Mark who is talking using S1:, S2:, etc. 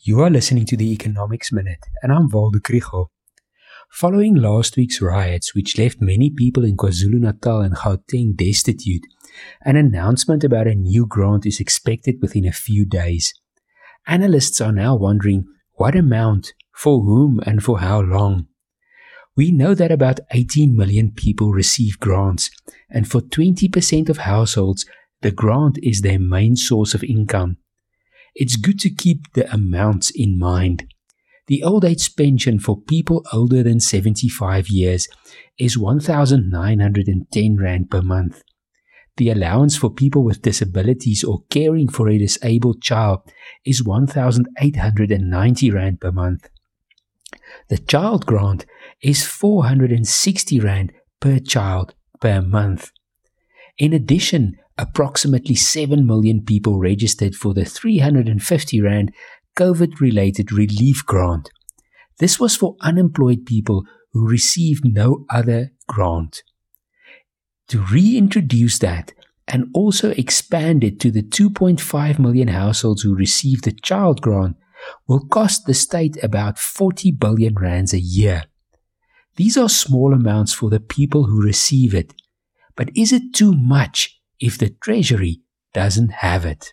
S1: You are listening to the Economics Minute, and I'm Waldo Krugell. Following last week's riots, which left many people in KwaZulu Natal and Gauteng destitute, an announcement about a new grant is expected within a few days. Analysts are now wondering what amount, for whom, and for how long. We know that about 18 million people receive grants, and for 20% of households, the grant is their main source of income it's good to keep the amounts in mind. The old age pension for people older than 75 years is 1,910 Rand per month. The allowance for people with disabilities or caring for a disabled child is 1,890 Rand per month. The child grant is 460 Rand per child per month. In addition, approximately 7 million people registered for the 350 Rand COVID related relief grant. This was for unemployed people who received no other grant. To reintroduce that and also expand it to the 2.5 million households who received the child grant will cost the state about 40 billion rands a year. These are small amounts for the people who receive it, but is it too much if the treasury doesn't have it.